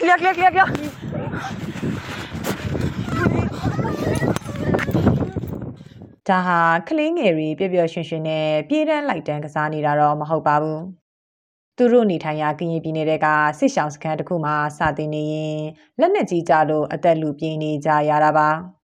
clear clear clear clear clear ဒါဟာကလေးငယ်တွေပျော်ပျော်ရွှင်ရွှင်နဲ့ပြေးတန်းလိုက်တန်းကစားနေတာတော့မဟုတ်ပါဘူး။သူတို့နေထိုင်ရာကရင်ပြည်နယ်ကစစ်ရှောင်းစခန်းတစ်ခုမှာစာတင်နေရင်လက်နက်ကြီးကြလို့အသက်လူပြင်းနေကြရတာပါ။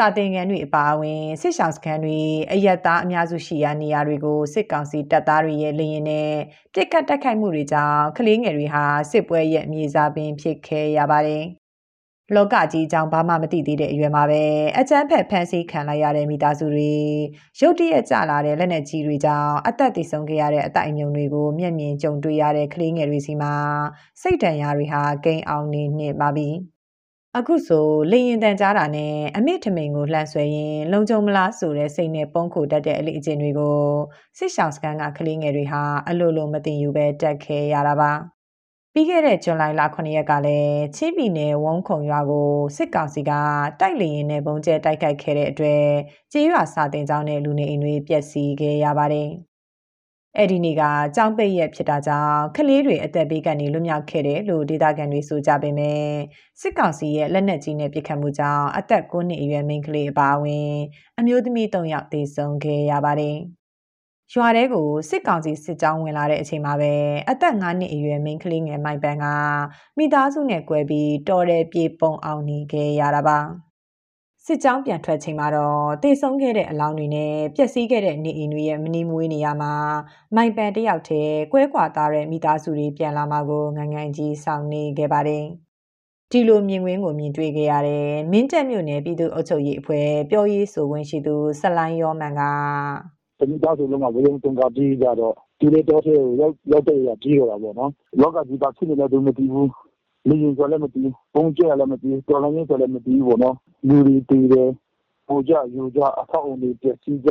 စာတင်ကန်တွေအပါအဝင်စစ်ရှောင်းစခန်းတွေအရက်သားအများစုရှိရာနေရာတွေကိုစစ်ကောင်စီတပ်သားတွေရဲ့လေရင်နဲ့ပြစ်ကတ်တိုက်ခိုက်မှုတွေကြောင့်ကလေးငယ်တွေဟာစစ်ပွဲရဲ့မြေစာပင်ဖြစ်ခဲ့ရပါတယ်။လောကကြီးအကြောင်းဘာမှမသိသေးတဲ့အရွယ်မှာပဲအချမ်းဖက်ဖန်ဆီးခံလိုက်ရတဲ့မိသားစုတွေရုတ်တရက်ကြလာတဲ့လက်နက်ကြီးတွေကြောင့်အသက်သေဆုံးခဲ့ရတဲ့အတိုင်မြုံတွေကိုမျက်မြင်ကြုံတွေ့ရတဲ့ကလေးငယ်တွေစီမှာစိတ်တန်ရာတွေဟာကိန်းအောင်နေနေပါပြီ အခုဆိုလေရင်တန်ကြားတာနဲ့အမိထမိန်ကိုလှန်ဆွဲရင်လုံခြုံမလားဆိုတဲ့စိတ်နဲ့ပုံခုတတ်တဲ့အလေးအကျင့်တွေကိုစစ်ရှောင်းစကန်ကကလေးငယ်တွေဟာအလိုလိုမသိယူပဲတက်ခဲရတာပါပြီးခဲ့တဲ့ဇွန်လလ9ရက်ကလည်းချင်းပြည်နယ်ဝုံခုံရွာကိုစစ်ကောင်စီကတိုက်လေရင်နဲ့ပုံကျဲတိုက်ခိုက်ခဲ့တဲ့အတွက်ကြေးရွာစာတင်ကျောင်းနဲ့လူနေအိမ်တွေပျက်စီးခဲ့ရပါတယ်။ အဲ့ဒီနေ့ကကြောင်းပိတ်ရက်ဖြစ်တာကြောင့်ကလေးတွေအသက်ဘေးကနေလွတ်မြောက်ခဲ့တယ်လို့ဒေသခံတွေဆိုကြပေမဲ့စစ်ကောင်စီရဲ့လက်နက်ကြီးနဲ့ပစ်ခတ်မှုကြောင့်အသက်9နှစ်အရွယ်မိန်းကလေးအပါအဝင်အမျိုးသမီး3ယောက်သေဆုံးခဲ့ရပါတယ်။ရွာထဲကိုစစ်ကောင်စီစစ်ကြောင်းဝင်လာတဲ့အချိန်မှာပဲအသက်9နှစ်အရွယ်မိန်းကလေးငယ်မိုက်ပန်ကမိသားစုနဲ့꿰ပြီးတော်တယ်ပြေပုံအောင်နေခဲ့ရတာပါ စစ်ကြောင်းပြန်ထွက်ချိန်မှာတော့တေဆုံးခဲ့တဲ့အလောင်းတွေနဲ့ပျက်စီးခဲ့တဲ့နေအိမ်တွေရဲ့မနီမွေးနေရမှာမိုင်ပန်တယောက်တည်းကွဲကွာသားတဲ့မိသားစုတွေပြန်လာမှာကိုငငန်းကြီးဆောင်နေခဲ့ပါတယ်ဒီလိုမြင်ကွင်းကိုမြင်တွေ့ခဲ့ရတဲ့မင်းတက်မြို့နယ်ပြည်သူ့အုပ်ချုပ်ရေးအဖွဲ့ပြောရေးဆိုခွင့်ရှိသူဆလိုင်းရောမန်ကတမိသားစုလုံးကဝရုံတုံကပြေးကြတော့ဒီလေတော့ထဲကိုရောက်ရောက်တဲ့ရပြေးတော့တာပေါ့နော်လောကကြီးပါဖြစ်နေလည်းသူမတည်ဘူး လူရင်ဆိုလည်းမတည်ပုံကျက်လည်းမတည်တော်လည်းဆိုလည်းမတည်ဘူးပေါ့နော်လူတွေတည်တယ်ဟိုကြယူကြအထောက်အုံတွေပြည့်စည်ကြ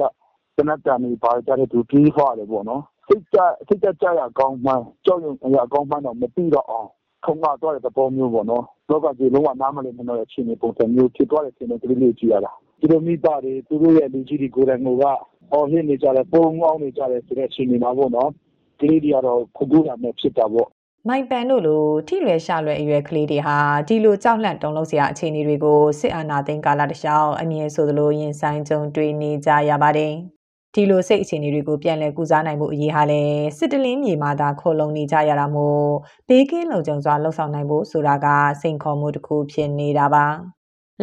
တနတ်တန်တွေပါကြတဲ့သူပြေးခွာတယ်ပေါ့နော်စိတ်ကြစိတ်ကြကြရကောင်းမှန်းကြောက်ရွံ့ရကောင်းမှန်းတော့မပြီးတော့အောင်ခုံမသွားတဲ့သဘောမျိုးပေါ့နော်လောကကြီးလုံးဝနားမလည်မလို့အခြေအနေပုံစံမျိုးဖြစ်သွားတဲ့အခြေအနေကလေးလေးကြည့်ရတာသူတို့မိသားတွေသူတို့ရဲ့လူကြီးတွေကိုယ်တိုင်ကအော်ဟစ်နေကြတယ်ပုံအောင်းနေကြတယ်ဆိုတဲ့အခြေအနေမှာပေါ့နော်ကလေးတွေကတော့ခုကူတာနဲ့ဖြစ်တာပေါ့ မိုင်ပန်တို့လိုထိလွယ်ရှလွယ်အရွယ်ကလေးတွေဟာဒီလိုကြောက်လန့်တုန်လှုပ်စရာအခြေအနေတွေကိုစစ်အာဏာသိမ်းကာလတခြားအမြင်ဆိုသလိုရင်ဆိုင်ကြုံတွေ့နေကြရပါတယ်ဒီလိုစိတ်အခြေအနေတွေကိုပြန်လည်ကုစားနိုင်မှုအရေးဟာလည်းစစ်တလင်းမြေမှာသာခေါ်လုံနေကြရတာမို့ဘေးကင်းလုံခြုံစွာလှုပ်ဆောင်နိုင်ဖို့ဆိုတာကစိန်ခေါ်မှုတစ်ခုဖြစ်နေတာပါ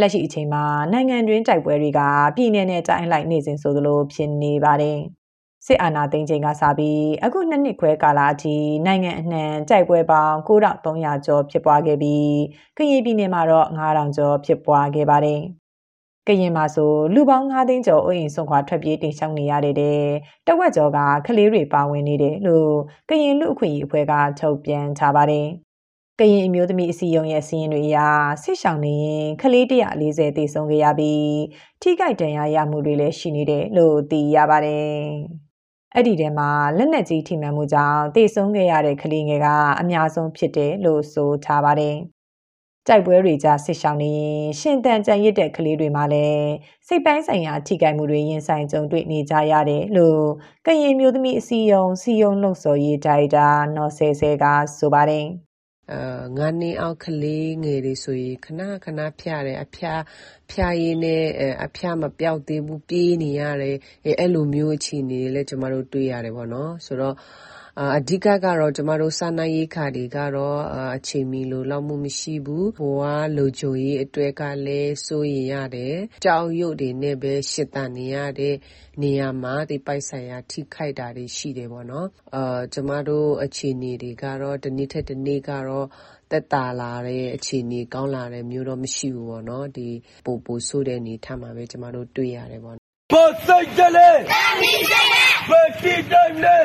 လက်ရှိအချိန်မှာနိုင်ငံတွင်းတိုက်ပွဲတွေကပြည်내နဲ့တိုင်းလိုက်နေစဉ်ဆိုသလိုဖြစ်နေပါတယ်။ စစ်အာဏာသိမ်းချိန်ကစပြီးအခုနှစ်နှစ်ခွဲကာလအထိနိုင်ငံအနှံတိုက်ပွဲပေါင်း9300ကျော်ဖြစ်ပွားခဲ့ပြီးကရင်ပြည်နယ်မှာတော့9000ကျော်ဖြစ်ပွားခဲ့ပါတယ်။ကရင်မှာဆိုလူပေါင်း9သိန်းကျော်အိုးအိမ်ဆုံးခွာထွက်ပြေးတိမ်ရှောင်နေရတဲ့တဝက်ကျော်ကကလေးတွေပါဝင်နေတယ်လို့ကရင်လူအခွင့်အရေးအဖွဲ့ကထုတ်ပြန်ထားပါတယ်။ကရင်အမျိုးသမီးအစည်းအရုံးရဲ့စီးရင်တွေအရဆစ်ဆောင်နေရင်ကလေး140တေဆုံးခဲ့ရပြီးထိခိုက်ဒဏ်ရာရမှုတွေလည်းရှိနေတယ်လို့သိရပါတယ်။ အဲ့ဒီထဲမှာလက်နက်ကြီးထိမှန်မှုကြောင့်တေဆုံးခဲ့ရတဲ့ကလေးငယ်ကအများဆုံးဖြစ်တယ်လို့ဆိုထားပါတယ်။ကြိုက်ပွဲတွေကြားဆစ်ဆောင်နေရင်ရှင်တန်ကြံရစ်တဲ့ကလေးတွေမှာလည်းစိတ်ပိုင်းဆိုင်ရာထိခိုက်မှုတွေရင်ဆိုင်ကြုံတွေ့နေကြရတယ်လို့ကရင်မျိုးသမီးအစည်းအရုံးစီယုံလှုပ်ဆော်ရေးဒါရိုက်တာနော်ဆဲဆဲကဆိုပါတယ်။အာ ငါးနှစ်အောက် ကလေးငယ်တွေဆိုရင် ခဏခဏ ဖျတယ်အဖျားဖျားရင်းနဲ့ အဖျားမပြောက်သေးဘူး ပြေးနေရတယ် အဲ့လိုမျိုး အခြေအနေတွေလည်း ကျမတို့ တွေ့ရတယ်ပေါ့နော်ဆိုတော့ အဓိကကတော့ ကျမတို့ စားနပ်ရိက္ခာတွေကတော့ အချိန်မီ လုံလောက်မှု မရှိဘူး။ဟိုက လုံခြုံရေးအတွက်ကလည်း စိုးရိမ်ရတယ်။ကြောက်ရွံ့တွေနဲ့ပဲ ရှင်သန်နေရတဲ့နေရာမှာ ပိုက်ဆိုင်ရာ ထိခိုက်တာတွေ ရှိတယ်ပေါ့နော်။ကျမတို့ အခြေအနေတွေကတော့ တနေ့ထက်တနေ့ကတော့ သက်သာလာတဲ့အခြေအနေ ကောင်းလာတဲ့မျိုးတော့ မရှိဘူးပေါ့နော်။ပိုပိုဆိုးတဲ့ အနေအထားမှာပဲ ကျမတို့ တွေ့ရတယ်ပေါ့။ကိုယ်စိတ်ဓာတ်လည်းဘယ်တီတိုင်းလဲ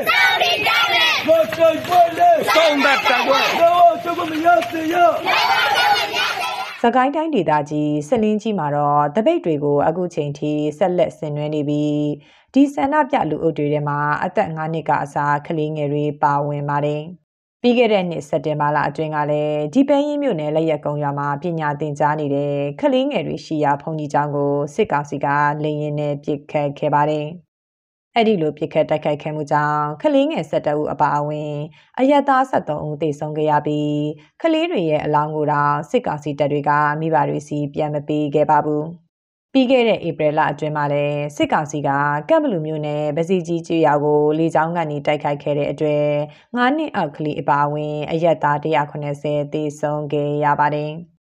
ကိုယ်စိတ်ပွဲ လည်းသုံးသက်တကွယ်တော့သူကမရစေရစကိုင်းတိုင်းဒေသကြီးစလင်းကြီးမှာတော့တပိတ်တွေကိုအခုချိန်ထိဆက်လက်ဆင်နွှဲနေပြီးဒီဆန္ဒပြလူအုပ်တွေထဲမှာအသက်9နှစ်ကအစားကလေးငယ်တွေပါဝင်ပါတယ်။ပြီးခဲ့တဲ့နှစ်စက်တင်ဘာလအတွင်းကလည်းဒီပဲရင်မြို့နယ်လက်ရက်ကုန်းရွာမှာပညာသင်ကြားနေတဲ့ကလေးငယ်တွေရှိရာဘုံကြီးကျောင်းကိုစစ်ကောင်စီကလေရင်နဲ့ပစ်ခတ်ခဲ့ပါတယ်။ အဲ့ဒီလိုပြစ်ခတ်တိုက်ခိုက်ခဲ့မှုကြောင့်ကလေးငယ်12ဦးအပါအဝင်အရက်သား73ဦးသေဆုံးခဲ့ရပြီးကလေးတွေရဲ့အလောင်းကိုတော့စစ်ကောင်စီတပ်တွေကမိဘတွေစီပြန်မပေးခဲ့ပါဘူး။ပြီးခဲ့တဲ့ဧပြီလအတွင်းမှာလည်းစစ်ကောင်စီကကပ်ဘလူမျိုးနဲ့ဗစီကြီးကျွော်ကိုလေကြောင်းကနေတိုက်ခိုက်ခဲ့တဲ့အတွက်9နှစ်အောက်ကလေးအပါအဝင်အရက်သား180သေဆုံးခဲ့ရပါတယ်။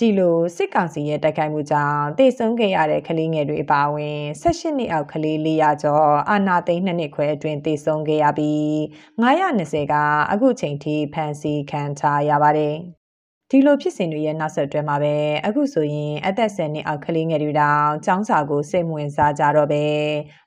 ဒီလိုစစ်ကောင်စီရဲ့တိုက်ခိုက်မှုကြောင့်တေဆုံးခဲ့ရတဲ့ကလေးငယ်တွေအပါအဝင်18နှစ်အောက်ကလေး400ကျော်အာနာသိန်း2နှစ်ခွဲအတွင်းတေဆုံးခဲ့ရပြီး920ကအခုချိန်ထိဖမ်းဆီးခံထားရပါတယ်။ဒီလိုဖြစ်စဉ်တွေရဲ့နောက်ဆက်တွဲမှာပဲအခုဆိုရင်အသက်10နှစ်အောက်ကလေးငယ်တွေတောင်ចောင်းစာကိုစိတ်ဝင်စားကြတော့ပဲ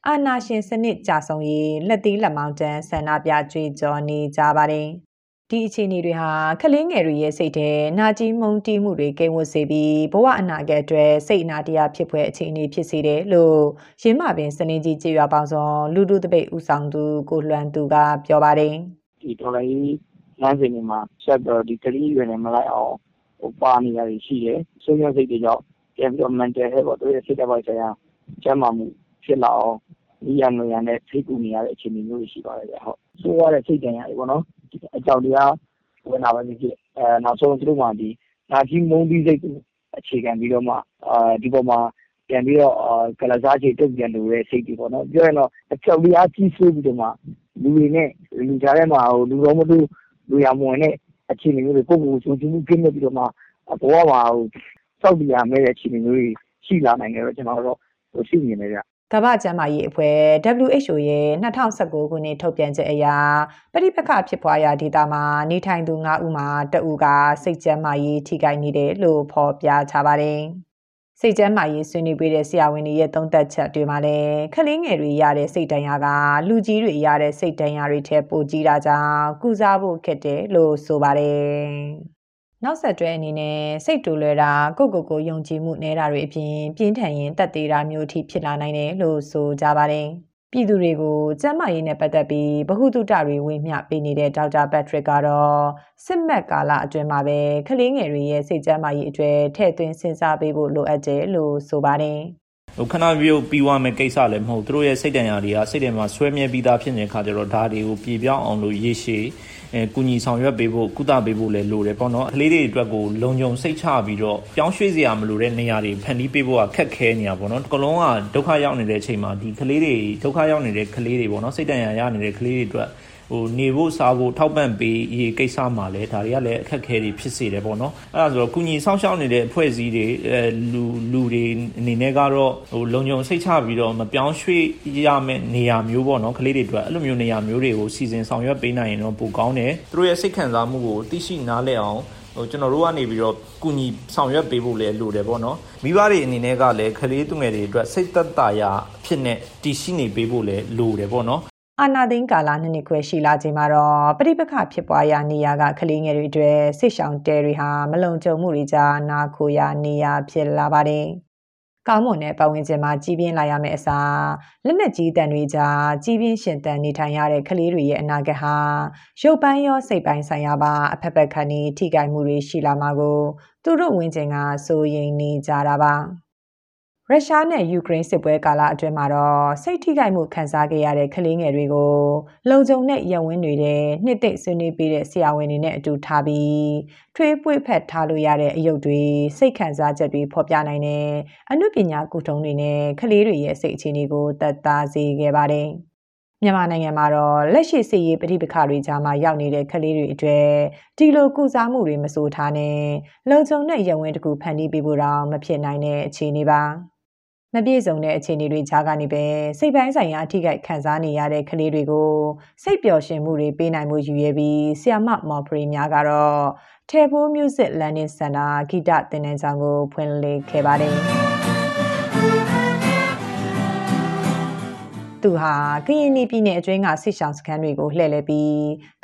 အာနာရှင်စနစ်ကြဆုံးရေးလက်သီးလက်မောင်းတန်းဆန္ဒပြကြွေးကြော်နေကြပါတယ်။ ဒီအခြေအနေတွေဟာကလေးငယ်တွေရဲ့စိတ်ထဲနာကျင်မုန်းတီးမှုတွေကိန်းဝတ်စေပြီးဘဝအနာဂတ်အတွက်စိတ်အနာတရားဖြစ်ပွဲအခြေအနေဖြစ်စေတယ်လို့ရင်းမပင်စနေကြီးကြေရွာပေါင်းစုံလူလူတပိတ်ဦးဆောင်သူကိုလွမ်းသူကပြောပါတယ်ဒီတော်လိုင်းလမ်းစဉ်တွေမှာဆက်တော့ဒီကလေးရွယ်နေမလိုက်အောင်ဟိုပါနေရတယ်ရှိတယ်ဆုံးရစိတ်တွေကြောင့်ပြန်ပြီးတော့ mental health ပေါ့တို့ရဲ့စိတ်ဓာတ်ပိုင်းဆိုင်ရာကျန်းမာမှုဖြစ်လာအောင်ဒီရနရနဲ့ဖိကူနေရတဲ့အခြေအနေမျိုးရှိပါတယ်ဗျဟုတ်ဆိုးရတဲ့စိတ်တန်ရတယ်ပေါ့နော် အကြောင်းတရားဝင်လာပဲဖြစ်ဖြစ်အဲနောက်ဆုံးသူတို့မှဒီနာကြီးမုံပြီးစိတ်အခြေခံပြီးတော့မှအာဒီပေါ်မှာပြန်ပြီးတော့ကလစားချေတုတ်ပြန်လို့တဲ့စိတ်တွေပေါ့နော်ပြောရင်တော့အကြောက်တရားကြီးဆိုးပြီးတော့မှလူတွေနဲ့လူကြားထဲမှာဟိုလူတော်မလို့လူရမဝင်တဲ့အခြေအနေမျိုးတွေကိုကိုယ်ကိုယ်ချင်းချင်းပြင်းနေပြီးတော့မှဘဝမှာဟိုစောက်တရားမဲ့တဲ့အခြေအနေမျိုးတွေရှိလာနိုင်တယ်တော့ကျွန်တော်တို့ဟိုရှိနေတယ်ဗျ ကမ္ဘာ့ကျန်းမာရေးအဖွဲ့ WHO ရဲ့2019ခုနှစ်ထုတ်ပြန်ချက်အရပဋိပက္ခဖြစ်ပွားရာဒေသမှာနေထိုင်သူ9ဦးမှာတဦးကစိတ်ကျန်းမာရေးထိခိုက်နေတယ်လို့ဖော်ပြထားပါတယ်။စိတ်ကျန်းမာရေးဆွေးနွေးပေးတဲ့ဆရာဝန်တွေရဲ့သုံးသပ်ချက်တွေမှာလည်းခလင်းငယ်တွေရတဲ့စိတ်တန်ရာကလူကြီးတွေရတဲ့စိတ်တန်ရာတွေထက်ပိုကြီးတာကြောင့်ကုစားဖို့ခက်တယ်လို့ဆိုပါတယ်။ နောက်ဆက်တွဲအနေနဲ့စိတ်တူလွယ်တာကိုကိုကိုယုံကြည်မှုနေတာတွေအပြင်ပြင်းထန်ရင်တက်သေးတာမျိုးထိဖြစ်လာနိုင်တယ်လို့ဆိုကြပါတယ်။ပြည်သူတွေကိုကျန်းမာရေးနဲ့ပတ်သက်ပြီးဗဟုသုတတွေဝေမျှပေးနေတဲ့ဒေါက်တာပက်ထရစ်ကတော့စစ်မက်ကာလအတွင်းမှာပဲကလေးငယ်တွေရဲ့စိတ်ကျန်းမာရေးအကျွဲထည့်သွင်းစဉ်းစားပေးဖို့လိုအပ်တယ်လို့ဆိုပါတယ်။ဟိုခဏပြုတ်ပြီးွားမယ်ကိစ္စလည်းမဟုတ်သူတို့ရဲ့စိတ်တန်ရာတွေကစိတ်ထဲမှာဆွဲမြဲပြီးသားဖြစ်နေတဲ့ခါကျတော့ဒါတွေကိုပြေပြောင်းအောင်လို့ရေရှည် အဲကုညီဆောင်ရွက်ပေးဖို့ကုသပေးဖို့လည်းလိုတယ်ပေါ့နော်ကလေးတွေအတွက်ကိုလုံခြုံစိတ်ချပြီးတော့ပြောင်းရွှေ့စရာမလိုတဲ့နေရာတွေဖန်တီးပေးဖို့ကခက်ခဲနေတာပေါ့နော်ကလုံးကဒုက္ခရောက်နေတဲ့အချိန်မှာဒီကလေးတွေဒုက္ခရောက်နေတဲ့ကလေးတွေပေါ့နော်စိတ်တန်ရာရနေတဲ့ကလေးတွေအတွက် ဟိုနေဖို့စားဖို့ထောက်ပံ့ပေးရေးကိစ္စမှာလည်းဒါတွေကလည်းအခက်အခဲတွေဖြစ်စေတယ်ပေါ့နော်အဲ့ဒါဆိုတော့ကုညီဆောင်ရှောက်နေတဲ့အဖွဲ့အစည်းတွေအဲလူလူတွေအနေနဲ့ကတော့ဟိုလုံခြုံစိတ်ချပြီးတော့မပြောင်းရွှေ့ရမယ့်နေရာမျိုးပေါ့နော်ကလေးတွေအတွက်အဲ့လိုမျိုးနေရာမျိုးတွေကိုစီစဉ်ဆောင်ရွက်ပေးနိုင်ရင်တော့ပိုကောင်းတယ်သူတို့ရဲ့စိတ်ခံစားမှုကိုသိရှိနားလည်အောင်ဟိုကျွန်တော်တို့ကနေပြီးတော့ကုညီဆောင်ရွက်ပေးဖို့လည်းလိုတယ်ပေါ့နော်မိဘတွေအနေနဲ့ကလည်းကလေးသူငယ်တွေအတွက်စိတ်သက်သာရာဖြစ်နေတည်ရှိနေပေးဖို့လည်းလိုတယ်ပေါ့နော် အာနာသိန်းကာလနှစ်နှစ်ခွဲရှိလာချိန်မှာတော့ပြိပခဖြစ်ပွားရာနေရာကကလေးငယ်တွေအတွက်ဆစ်ဆောင်တဲတွေဟာမလုံခြုံမှုတွေကြားနာခိုရာနေရာဖြစ်လာပါတယ်။ကောင်းမွန်တဲ့ပတ်ဝန်းကျင်မှာကြီးပြင်းလာရမယ့်အစားလက်နက်ကြီးတန်တွေကြားကြီးပြင်းရှင်တန်နေထိုင်ရတဲ့ကလေးတွေရဲ့အနာဂတ်ဟာရုပ်ပိုင်းရောစိတ်ပိုင်းဆိုင်ရာပါအဖက်ဖက်ခဏီထိခိုက်မှုတွေရှိလာမှာကိုသူတို့ဝန်းကျင်ကစိုးရိမ်နေကြတာပါ။ ရုရှားနဲ့ယူကရိန်းစစ်ပွဲကာလအတွင်းမှာတော့စိတ်ထိခိုက်မှုခံစားခဲ့ရတဲ့ကလေးငယ်တွေကိုလုံခြုံတဲ့ရဝင်းတွေနဲ့နှစ်သိမ့်ဆွေးနွေးပေးတဲ့ဆရာဝန်တွေနဲ့အတူထားပြီးထွေးပွေ့ဖက်ထားလို့ရတဲ့အယုတ်တွေစိတ်ခံစားချက်တွေဖော်ပြနိုင်တဲ့အမှုပညာကုထုံးတွေနဲ့ကလေးတွေရဲ့စိတ်အခြေအနေကိုသက်သာစေခဲ့ပါတယ်။မြန်မာနိုင်ငံမှာတော့လက်ရှိစီရေးပဋိပက္ခတွေကြားမှာရောက်နေတဲ့ကလေးတွေအတွေ့ဒီလိုကုစားမှုတွေမစိုးထားနဲ့လုံခြုံတဲ့ရဝင်းတစ်ခုဖန်တီးပေးဖို့တော့မဖြစ်နိုင်တဲ့အခြေအနေပါ။ မပြည့်စုံတဲ့အခြေအနေတွေကြားကနေပဲစိတ်ပိုင်းဆိုင်ရာအထိကိခံစားနေရတဲ့ကလေးတွေကိုစိတ်ပျော်ရွှင်မှုတွေပေးနိုင်မှုယူရပြီးဆီယာမမော်ဖရီများကတော့ Table Music Learning Center ဂီတသင်တန်းကျောင်းကိုဖွင့်လှစ်ခဲ့ပါတယ်သူဟာကရင်ပြည်နယ်အတွင်းကဆစ်ဆောင်စခန်းတွေကိုလှည့်လည်ပြီး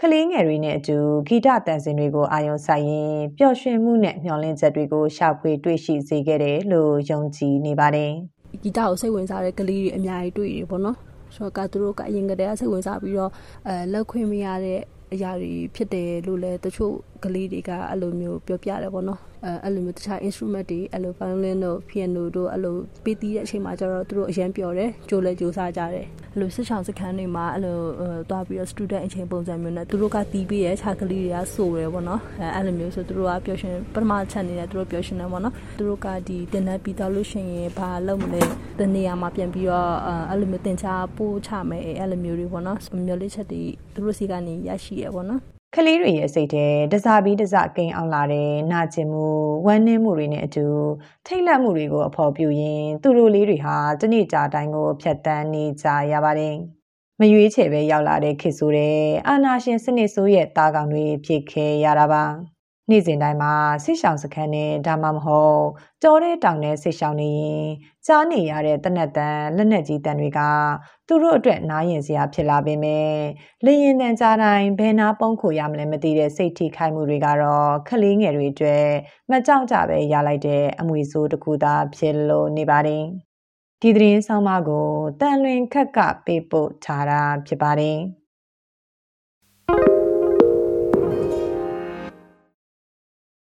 ကလေးငယ်တွေနဲ့အတူဂီတတန်စင်တွေကိုအာရုံစိုက်ရင်းပျော်ရွှင်မှုနဲ့မျှော်လင့်ချက်တွေကိုရှာဖွေတွေ့ရှိစေခဲ့တယ်လို့ယုံကြည်နေပါတယ်။ ဂီတကိုစိတ်ဝင်စားတဲ့ကလေးတွေအများကြီးတွေ့တယ်ပေါ့နော်ဆိုတော့ကသူတို့ကအရင်ကတည်းကစိတ်ဝင်စားပြီးတော့အဲလက်ခွင့်မရတဲ့အရာတွေဖြစ်တယ်လို့လည်းတချို့ကလေးတွေကအဲ့လိုမျိုးပြောပြတယ်ပေါ့နော်အဲအဲ့လိုမျိုးတခြား instrument တွေအဲ့လို violin တို့ piano တို့အဲ့လိုပေးတီးတဲ့အချိန်မှာကျတော့သူတို့အရန်ပြောတယ်ကြိုးလဲကြိုးစားကြတယ်အဲ့လိုစစ်ချောင်းစခန်းတွေမှာအဲ့လိုတွားပြီးတော့ student အချိန်ပုံစံမျိုးနဲ့သူတို့ကတီးပေးရဲ့ခြားကလေးတွေကဆိုတယ်ပေါ့နော်အဲအဲ့လိုမျိုးဆိုသူတို့ကပျော်ရွှင်ပထမချက်နေတယ်သူတို့ပျော်ရွှင်တယ်ပေါ့နော်သူတို့ကဒီတင်တဲ့ပြီးတော့လို့ရှိရင်ဘာလုပ်မလဲတနေရာမှာပြန်ပြီးတော့အဲ့လိုမျိုးတင်ချပို့ချမယ်အဲ့လိုမျိုးတွေပေါ့နော်မျိုးလေးချက်တွေသူတို့စီကနေရရှိရပေါ့နော် ကလေးတွေရဲ့စိတ်ထဲတစားပြီးတစားကိန်းအောင်လာတဲ့နာကျင်မှုဝမ်းနည်းမှုတွေနဲ့အတူထိတ်လန့်မှုတွေကိုအဖော်ပြရင်းသူတို့လေးတွေဟာတနေ့ကြာတိုင်းကိုဖြတ်တန်းနေကြရပါတယ်။မရွေးချယ်ပဲရောက်လာတဲ့ခေတ်ဆိုတဲ့အာနာရှင်စနစ်ဆိုးရဲ့တာကောင်တွေဖြစ်ခဲ့ရတာပါ။ နေ့စဉ်တိုင်းမှာဆစ်ဆောင်စခန်းနဲ့ဒါမှမဟုတ်ကြောတဲ့တောင်နဲ့ဆစ်ဆောင်နေရင်ကြားနေရတဲ့တနက်တန်လက်နက်ကြီးတန်တွေကသူတို့အတွက်နားရင်စရာဖြစ်လာပေမဲ့လေရင်တန်ကြားတိုင်းဘယ်နာပုံခိုရမလဲမသိတဲ့စိတ်ထိခိုက်မှုတွေကတော့ခလေးငယ်တွေအတွက်မကြောက်ကြပဲရလိုက်တဲ့အမွေဆိုးတစ်ခုသာဖြစ်လို့နေပါတယ်ဒီသတင်းဆောင်မကိုတန်လွင်ခက်ကပေးပို့ထားတာဖြစ်ပါတယ်